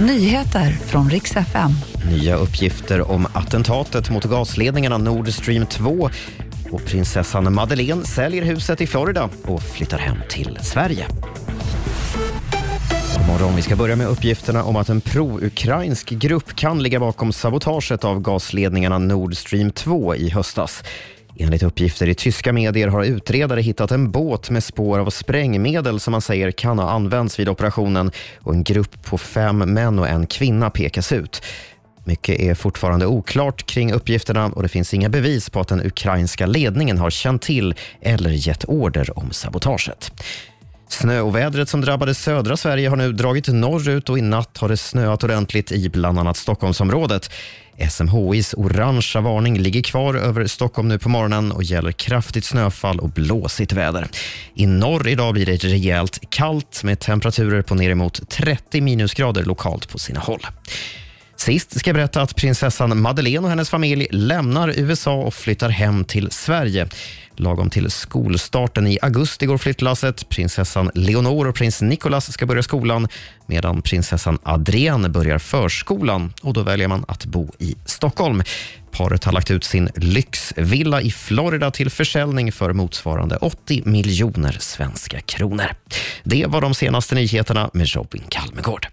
Nyheter från riks FM. Nya uppgifter om attentatet mot gasledningarna Nord Stream 2 och prinsessan Madeleine säljer huset i Florida och flyttar hem till Sverige. Morgon. Vi ska börja med uppgifterna om att en pro-ukrainsk grupp kan ligga bakom sabotaget av gasledningarna Nord Stream 2 i höstas. Enligt uppgifter i tyska medier har utredare hittat en båt med spår av sprängmedel som man säger kan ha använts vid operationen och en grupp på fem män och en kvinna pekas ut. Mycket är fortfarande oklart kring uppgifterna och det finns inga bevis på att den ukrainska ledningen har känt till eller gett order om sabotaget. Snöovädret som drabbade södra Sverige har nu dragit norrut och i natt har det snöat ordentligt i bland annat Stockholmsområdet. SMHIs orangea varning ligger kvar över Stockholm nu på morgonen och gäller kraftigt snöfall och blåsigt väder. I norr idag blir det rejält kallt med temperaturer på ner emot 30 minusgrader lokalt på sina håll. Sist ska jag berätta att prinsessan Madeleine och hennes familj lämnar USA och flyttar hem till Sverige. Lagom till skolstarten i augusti går flyttlasset. Prinsessan Leonor och prins Nicolas ska börja skolan medan prinsessan Adrienne börjar förskolan och då väljer man att bo i Stockholm. Paret har lagt ut sin lyxvilla i Florida till försäljning för motsvarande 80 miljoner svenska kronor. Det var de senaste nyheterna med Robin Kalmegård.